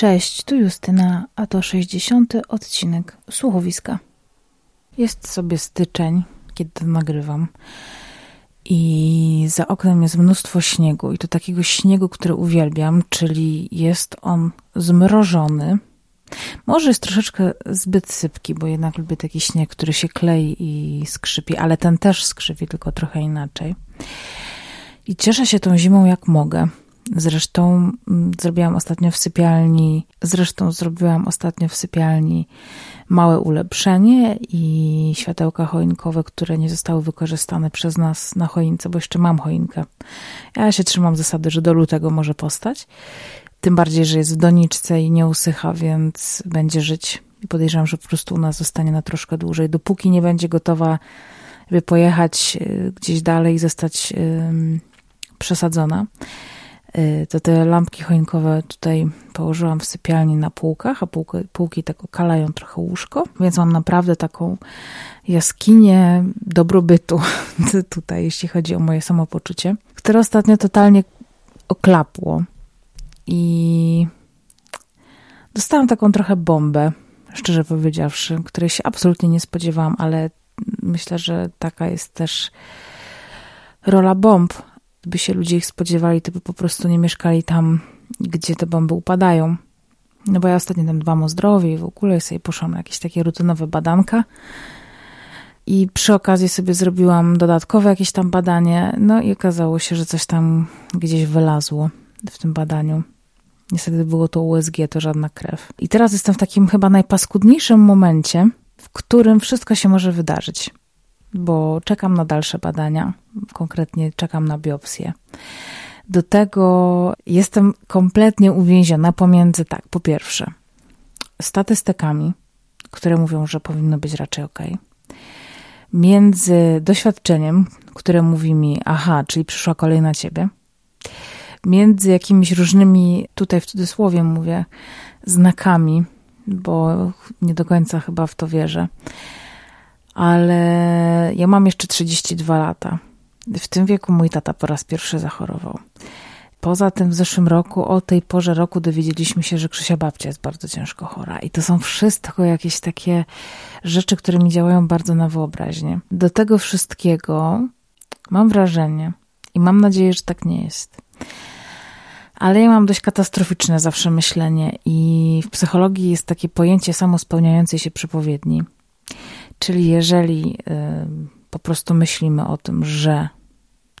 Cześć, tu Justyna, a to 60. odcinek słuchowiska. Jest sobie styczeń, kiedy to nagrywam. I za oknem jest mnóstwo śniegu, i to takiego śniegu, który uwielbiam, czyli jest on zmrożony. Może jest troszeczkę zbyt sypki, bo jednak lubię taki śnieg, który się klei i skrzypi, ale ten też skrzypi, tylko trochę inaczej. I cieszę się tą zimą jak mogę. Zresztą mm, zrobiłam ostatnio w sypialni, zresztą zrobiłam ostatnio w sypialni małe ulepszenie i światełka choinkowe, które nie zostały wykorzystane przez nas na choince, bo jeszcze mam choinkę. Ja się trzymam zasady, że do lutego może postać. Tym bardziej, że jest w doniczce i nie usycha, więc będzie żyć. I podejrzewam, że po prostu u nas zostanie na troszkę dłużej. Dopóki nie będzie gotowa, by pojechać y, gdzieś dalej i zostać przesadzona. Y, to te lampki choinkowe tutaj położyłam w sypialni na półkach, a półki, półki tak okalają trochę łóżko, więc mam naprawdę taką jaskinię dobrobytu tutaj, jeśli chodzi o moje samopoczucie, które ostatnio totalnie oklapło. I dostałam taką trochę bombę, szczerze powiedziawszy, której się absolutnie nie spodziewałam, ale myślę, że taka jest też rola bomb, Gdyby się ludzie ich spodziewali, to by po prostu nie mieszkali tam, gdzie te bomby upadają. No bo ja ostatnio tam dbam o zdrowie i w ogóle sobie poszłam na jakieś takie rutynowe badanka. I przy okazji sobie zrobiłam dodatkowe jakieś tam badanie, no i okazało się, że coś tam gdzieś wylazło w tym badaniu. Niestety było to USG, to żadna krew. I teraz jestem w takim chyba najpaskudniejszym momencie, w którym wszystko się może wydarzyć bo czekam na dalsze badania, konkretnie czekam na biopsję. Do tego jestem kompletnie uwięziona pomiędzy, tak, po pierwsze, statystykami, które mówią, że powinno być raczej ok, między doświadczeniem, które mówi mi, aha, czyli przyszła kolej na ciebie, między jakimiś różnymi, tutaj w cudzysłowie mówię, znakami, bo nie do końca chyba w to wierzę, ale ja mam jeszcze 32 lata. W tym wieku mój tata po raz pierwszy zachorował. Poza tym w zeszłym roku, o tej porze roku dowiedzieliśmy się, że Krzysia babcia jest bardzo ciężko chora. I to są wszystko jakieś takie rzeczy, które mi działają bardzo na wyobraźnię. Do tego wszystkiego mam wrażenie i mam nadzieję, że tak nie jest. Ale ja mam dość katastroficzne zawsze myślenie i w psychologii jest takie pojęcie samospełniającej się przepowiedni. Czyli jeżeli po prostu myślimy o tym, że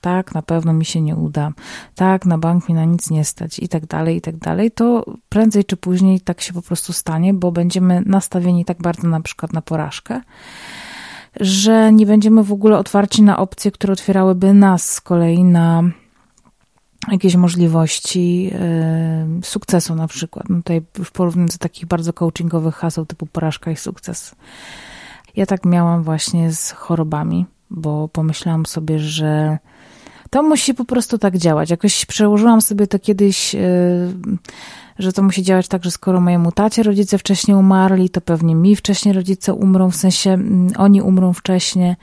tak, na pewno mi się nie uda, tak, na bank mi na nic nie stać i tak dalej, i tak dalej, to prędzej czy później tak się po prostu stanie, bo będziemy nastawieni tak bardzo na przykład na porażkę, że nie będziemy w ogóle otwarci na opcje, które otwierałyby nas z kolei na jakieś możliwości sukcesu na przykład. No tutaj już porównując do takich bardzo coachingowych haseł typu porażka i sukces. Ja tak miałam właśnie z chorobami, bo pomyślałam sobie, że to musi po prostu tak działać. Jakoś przełożyłam sobie to kiedyś, e, że to musi działać tak, że skoro mojemu tacie rodzice wcześniej umarli, to pewnie mi wcześniej rodzice umrą, w sensie mm, oni umrą wcześniej.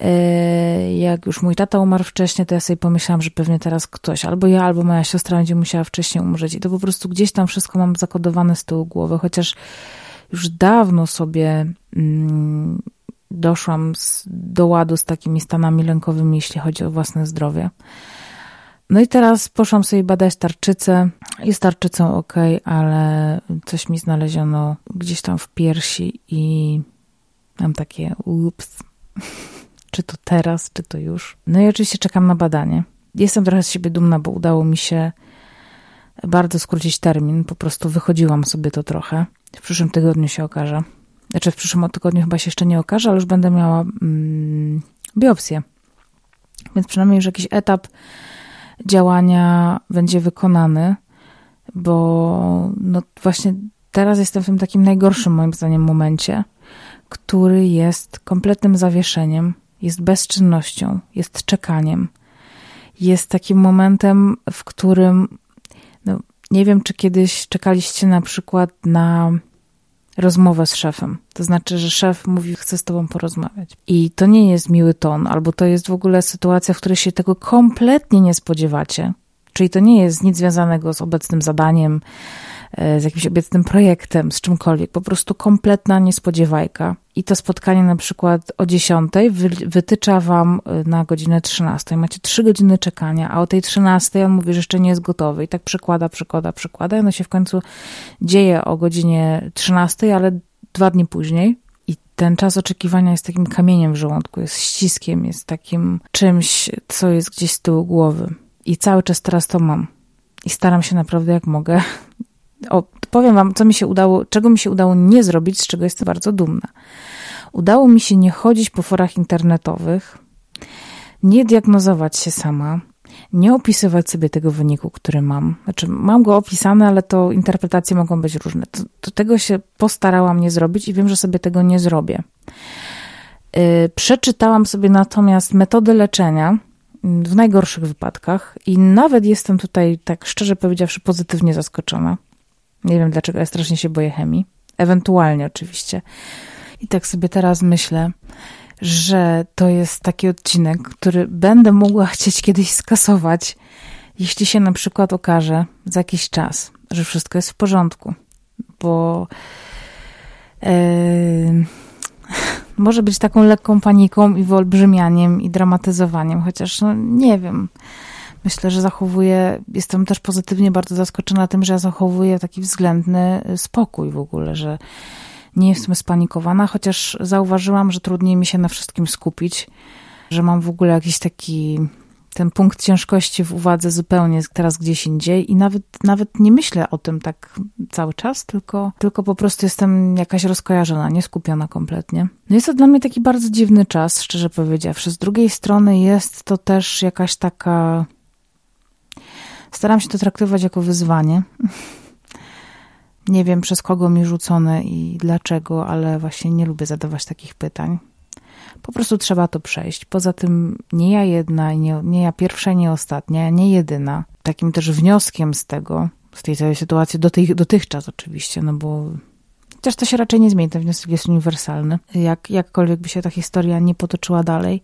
E, jak już mój tata umarł wcześniej, to ja sobie pomyślałam, że pewnie teraz ktoś, albo ja, albo moja siostra będzie musiała wcześniej umrzeć. I to po prostu gdzieś tam wszystko mam zakodowane z tyłu głowy, chociaż już dawno sobie mm, doszłam do ładu z takimi stanami lękowymi, jeśli chodzi o własne zdrowie. No i teraz poszłam sobie badać tarczycę. Jest tarczycą ok, ale coś mi znaleziono gdzieś tam w piersi i mam takie ups. czy to teraz, czy to już. No i oczywiście czekam na badanie. Jestem trochę z siebie dumna, bo udało mi się bardzo skrócić termin. Po prostu wychodziłam sobie to trochę. W przyszłym tygodniu się okaże. Znaczy w przyszłym tygodniu chyba się jeszcze nie okaże, ale już będę miała mm, biopsję. Więc przynajmniej już jakiś etap działania będzie wykonany, bo no właśnie teraz jestem w tym takim najgorszym moim zdaniem momencie, który jest kompletnym zawieszeniem, jest bezczynnością, jest czekaniem. Jest takim momentem, w którym nie wiem, czy kiedyś czekaliście na przykład na rozmowę z szefem. To znaczy, że szef mówi, chce z tobą porozmawiać. I to nie jest miły ton, albo to jest w ogóle sytuacja, w której się tego kompletnie nie spodziewacie. Czyli to nie jest nic związanego z obecnym zadaniem, z jakimś obiecnym projektem, z czymkolwiek. Po prostu kompletna niespodziewajka. I to spotkanie na przykład o 10 wy, wytycza wam e, na godzinę 13. Macie 3 godziny czekania, a o tej 13 on mówi, że jeszcze nie jest gotowy. I tak przekłada, przekłada, przekłada. I ono się w końcu dzieje o godzinie 13, ale dwa dni później. I ten czas oczekiwania jest takim kamieniem w żołądku, jest ściskiem, jest takim czymś, co jest gdzieś z tyłu głowy. I cały czas teraz to mam. I staram się naprawdę jak mogę. Powiem wam, co mi się udało, czego mi się udało nie zrobić, z czego jestem bardzo dumna. Udało mi się nie chodzić po forach internetowych, nie diagnozować się sama, nie opisywać sobie tego wyniku, który mam. Znaczy, mam go opisany, ale to interpretacje mogą być różne. To, to tego się postarałam nie zrobić i wiem, że sobie tego nie zrobię. Yy, przeczytałam sobie natomiast metody leczenia w najgorszych wypadkach i nawet jestem tutaj, tak szczerze powiedziawszy, pozytywnie zaskoczona. Nie wiem dlaczego, ja strasznie się boję chemii. Ewentualnie oczywiście. I tak sobie teraz myślę, że to jest taki odcinek, który będę mogła chcieć kiedyś skasować, jeśli się na przykład okaże za jakiś czas, że wszystko jest w porządku. Bo. Yy, może być taką lekką paniką i wyolbrzymianiem i dramatyzowaniem, chociaż no, nie wiem. Myślę, że zachowuję, jestem też pozytywnie bardzo zaskoczona tym, że ja zachowuję taki względny spokój w ogóle, że nie jestem spanikowana, chociaż zauważyłam, że trudniej mi się na wszystkim skupić, że mam w ogóle jakiś taki ten punkt ciężkości w uwadze zupełnie teraz gdzieś indziej i nawet, nawet nie myślę o tym tak cały czas, tylko, tylko po prostu jestem jakaś rozkojarzona, nie skupiona kompletnie. No jest to dla mnie taki bardzo dziwny czas, szczerze powiedziawszy. Z drugiej strony jest to też jakaś taka... Staram się to traktować jako wyzwanie. Nie wiem przez kogo mi rzucone i dlaczego, ale właśnie nie lubię zadawać takich pytań. Po prostu trzeba to przejść. Poza tym nie ja jedna, nie, nie ja pierwsza, nie ostatnia, nie jedyna. Takim też wnioskiem z tego, z tej całej sytuacji, do tych, dotychczas oczywiście, no bo chociaż to się raczej nie zmieni, ten wniosek jest uniwersalny. Jak, jakkolwiek by się ta historia nie potoczyła dalej,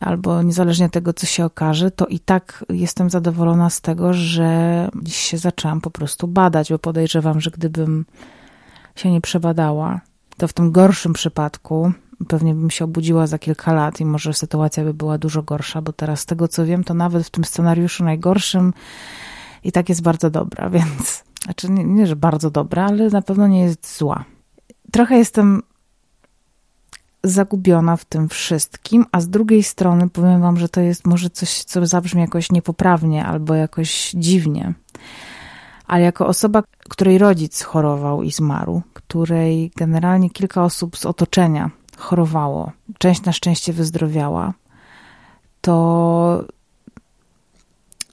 albo niezależnie od tego, co się okaże, to i tak jestem zadowolona z tego, że dziś się zaczęłam po prostu badać, bo podejrzewam, że gdybym się nie przebadała, to w tym gorszym przypadku pewnie bym się obudziła za kilka lat i może sytuacja by była dużo gorsza, bo teraz z tego co wiem, to nawet w tym scenariuszu najgorszym i tak jest bardzo dobra, więc znaczy nie, nie że bardzo dobra, ale na pewno nie jest zła. Trochę jestem zagubiona w tym wszystkim, a z drugiej strony powiem wam, że to jest może coś, co zabrzmi jakoś niepoprawnie albo jakoś dziwnie. Ale jako osoba, której rodzic chorował i zmarł, której generalnie kilka osób z otoczenia chorowało, część na szczęście wyzdrowiała, to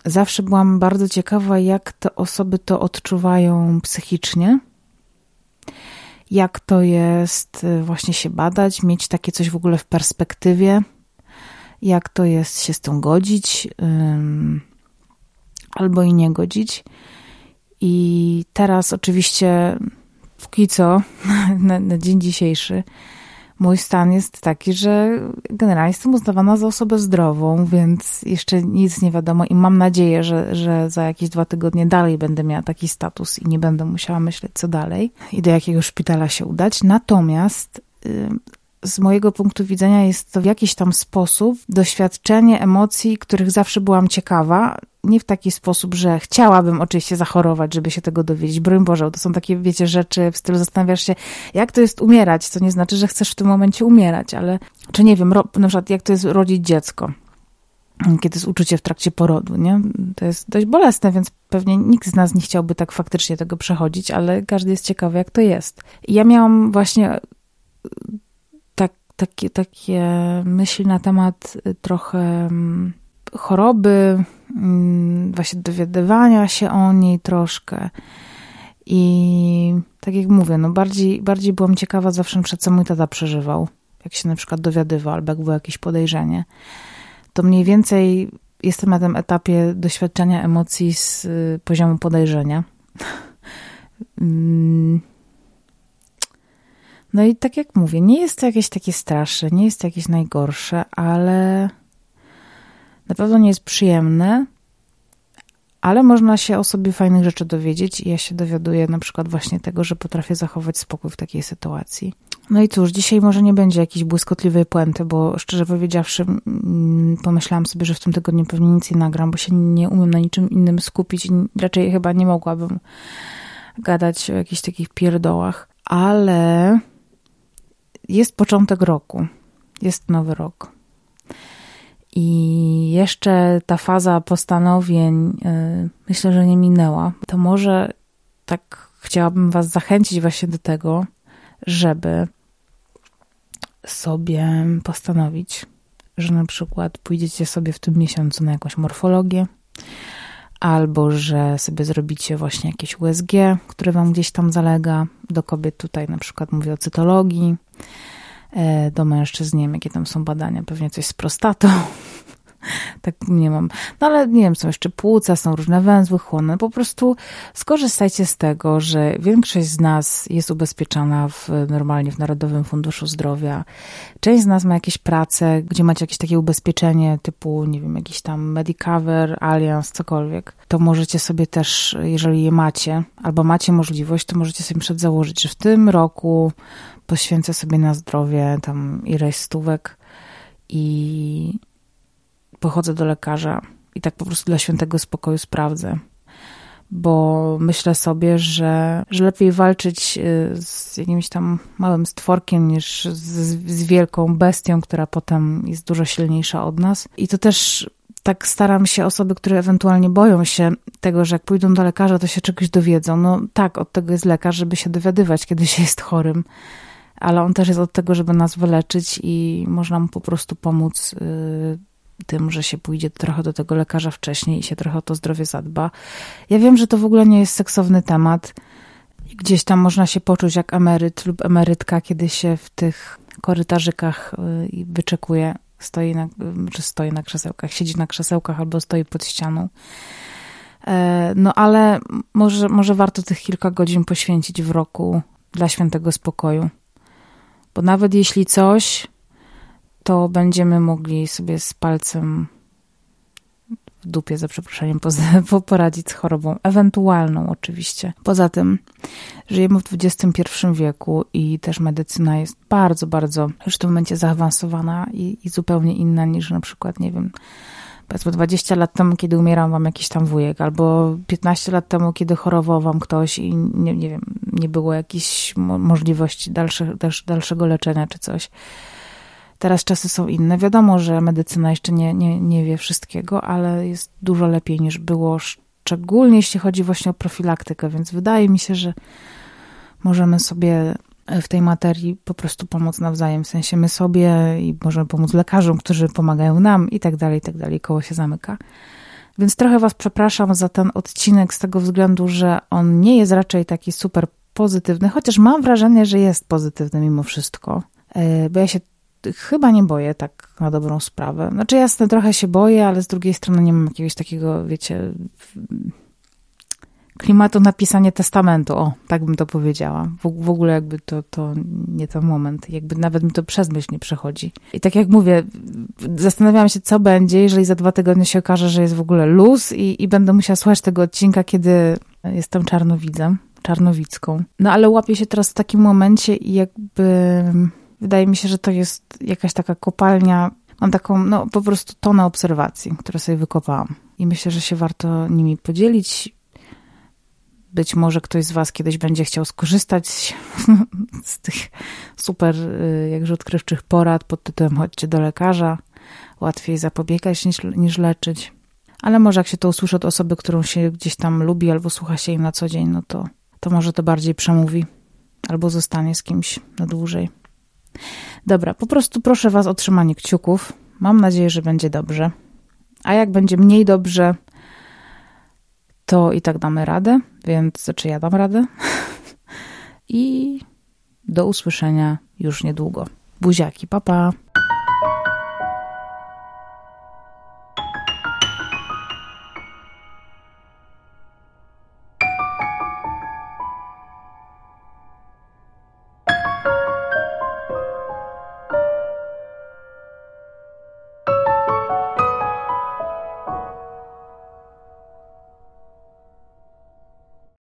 zawsze byłam bardzo ciekawa, jak te osoby to odczuwają psychicznie. Jak to jest y, właśnie się badać, mieć takie coś w ogóle w perspektywie, jak to jest się z tym godzić albo i nie godzić. I teraz oczywiście, póki co, na, na dzień dzisiejszy, mój stan jest taki, że generalnie jestem uznawana za osobę zdrową, więc jeszcze nic nie wiadomo i mam nadzieję, że, że za jakieś dwa tygodnie dalej będę miała taki status i nie będę musiała myśleć, co dalej i do jakiego szpitala się udać. Natomiast z mojego punktu widzenia jest to w jakiś tam sposób doświadczenie emocji, których zawsze byłam ciekawa. Nie w taki sposób, że chciałabym oczywiście zachorować, żeby się tego dowiedzieć. Broń Boże, to są takie, wiecie, rzeczy w stylu zastanawiasz się, jak to jest umierać, co nie znaczy, że chcesz w tym momencie umierać, ale czy nie wiem, na przykład jak to jest rodzić dziecko kiedy jest uczucie w trakcie porodu, nie? To jest dość bolesne, więc pewnie nikt z nas nie chciałby tak faktycznie tego przechodzić, ale każdy jest ciekawy, jak to jest. I ja miałam właśnie takie, takie myśli na temat y, trochę mm, choroby, właśnie dowiadywania się o niej troszkę. I tak jak mówię, no bardziej, bardziej byłam ciekawa zawsze, przed co mój tata przeżywał. Jak się na przykład dowiadywał, albo jak było jakieś podejrzenie. To mniej więcej jestem na tym etapie doświadczenia emocji z y, poziomu podejrzenia. Mm, no i tak jak mówię, nie jest to jakieś takie straszne, nie jest to jakieś najgorsze, ale na pewno nie jest przyjemne, ale można się o sobie fajnych rzeczy dowiedzieć i ja się dowiaduję na przykład właśnie tego, że potrafię zachować spokój w takiej sytuacji. No i cóż, dzisiaj może nie będzie jakiejś błyskotliwej puenty, bo szczerze powiedziawszy mm, pomyślałam sobie, że w tym tygodniu pewnie nic nie nagram, bo się nie umiem na niczym innym skupić i raczej chyba nie mogłabym gadać o jakichś takich pierdołach, ale jest początek roku, jest nowy rok. I jeszcze ta faza postanowień yy, myślę, że nie minęła. To może tak chciałabym Was zachęcić właśnie do tego, żeby sobie postanowić, że na przykład pójdziecie sobie w tym miesiącu na jakąś morfologię, albo że sobie zrobicie właśnie jakieś USG, które wam gdzieś tam zalega. Do kobiet tutaj na przykład mówię o cytologii, do mężczyzn nie wiem, jakie tam są badania, pewnie coś z prostatą, tak nie mam. No ale nie wiem, są jeszcze płuca, są różne węzły chłonne. Po prostu skorzystajcie z tego, że większość z nas jest ubezpieczona w, normalnie w Narodowym Funduszu Zdrowia. Część z nas ma jakieś prace, gdzie macie jakieś takie ubezpieczenie typu, nie wiem, jakiś tam Medicover, Allianz, cokolwiek. To możecie sobie też, jeżeli je macie, albo macie możliwość, to możecie sobie przed założyć, że w tym roku poświęcę sobie na zdrowie tam ileś stówek i pochodzę do lekarza i tak po prostu dla świętego spokoju sprawdzę. Bo myślę sobie, że, że lepiej walczyć y, z jakimś tam małym stworkiem niż z, z wielką bestią, która potem jest dużo silniejsza od nas. I to też tak staram się osoby, które ewentualnie boją się tego, że jak pójdą do lekarza, to się czegoś dowiedzą. No tak, od tego jest lekarz, żeby się dowiadywać, kiedy się jest chorym, ale on też jest od tego, żeby nas wyleczyć i można mu po prostu pomóc yy, tym, że się pójdzie trochę do tego lekarza wcześniej i się trochę o to zdrowie zadba. Ja wiem, że to w ogóle nie jest seksowny temat. Gdzieś tam można się poczuć jak emeryt lub emerytka, kiedy się w tych korytarzykach y, wyczekuje, stoi na, czy stoi na krzesełkach, siedzi na krzesełkach albo stoi pod ścianą. E, no ale może, może warto tych kilka godzin poświęcić w roku dla świętego spokoju. Bo nawet jeśli coś, to będziemy mogli sobie z palcem w dupie, za przeproszeniem, poradzić z chorobą, ewentualną oczywiście. Poza tym żyjemy w XXI wieku i też medycyna jest bardzo, bardzo już w tym momencie zaawansowana i, i zupełnie inna niż na przykład, nie wiem, powiedzmy 20 lat temu, kiedy umierał wam jakiś tam wujek, albo 15 lat temu, kiedy chorował wam ktoś i nie, nie wiem, nie było jakiejś możliwości dalsze, dalszego leczenia czy coś. Teraz czasy są inne. Wiadomo, że medycyna jeszcze nie, nie, nie wie wszystkiego, ale jest dużo lepiej niż było, szczególnie jeśli chodzi właśnie o profilaktykę, więc wydaje mi się, że możemy sobie w tej materii po prostu pomóc nawzajem, w sensie my sobie i możemy pomóc lekarzom, którzy pomagają nam i tak dalej, i tak dalej, koło się zamyka. Więc trochę Was przepraszam za ten odcinek z tego względu, że on nie jest raczej taki super pozytywny, chociaż mam wrażenie, że jest pozytywny mimo wszystko, e, bo ja się chyba nie boję tak na dobrą sprawę. Znaczy jasne, trochę się boję, ale z drugiej strony nie mam jakiegoś takiego, wiecie, klimatu napisania testamentu. O, tak bym to powiedziała. W, w ogóle jakby to, to nie ten moment. Jakby nawet mi to przez myśl nie przechodzi. I tak jak mówię, zastanawiałam się, co będzie, jeżeli za dwa tygodnie się okaże, że jest w ogóle luz i, i będę musiała słuchać tego odcinka, kiedy jestem czarnowidzem, czarnowicką. No ale łapię się teraz w takim momencie i jakby Wydaje mi się, że to jest jakaś taka kopalnia. Mam taką, no po prostu tonę obserwacji, które sobie wykopałam. I myślę, że się warto nimi podzielić. Być może ktoś z Was kiedyś będzie chciał skorzystać z tych super, y, jakże odkrywczych porad pod tytułem Chodźcie do lekarza. Łatwiej zapobiegać niż, niż leczyć. Ale może jak się to usłyszy od osoby, którą się gdzieś tam lubi albo słucha się jej na co dzień, no to, to może to bardziej przemówi albo zostanie z kimś na dłużej. Dobra, po prostu proszę Was o trzymanie kciuków. Mam nadzieję, że będzie dobrze. A jak będzie mniej dobrze, to i tak damy radę, więc znaczy ja dam radę. I do usłyszenia już niedługo. Buziaki, papa. Pa.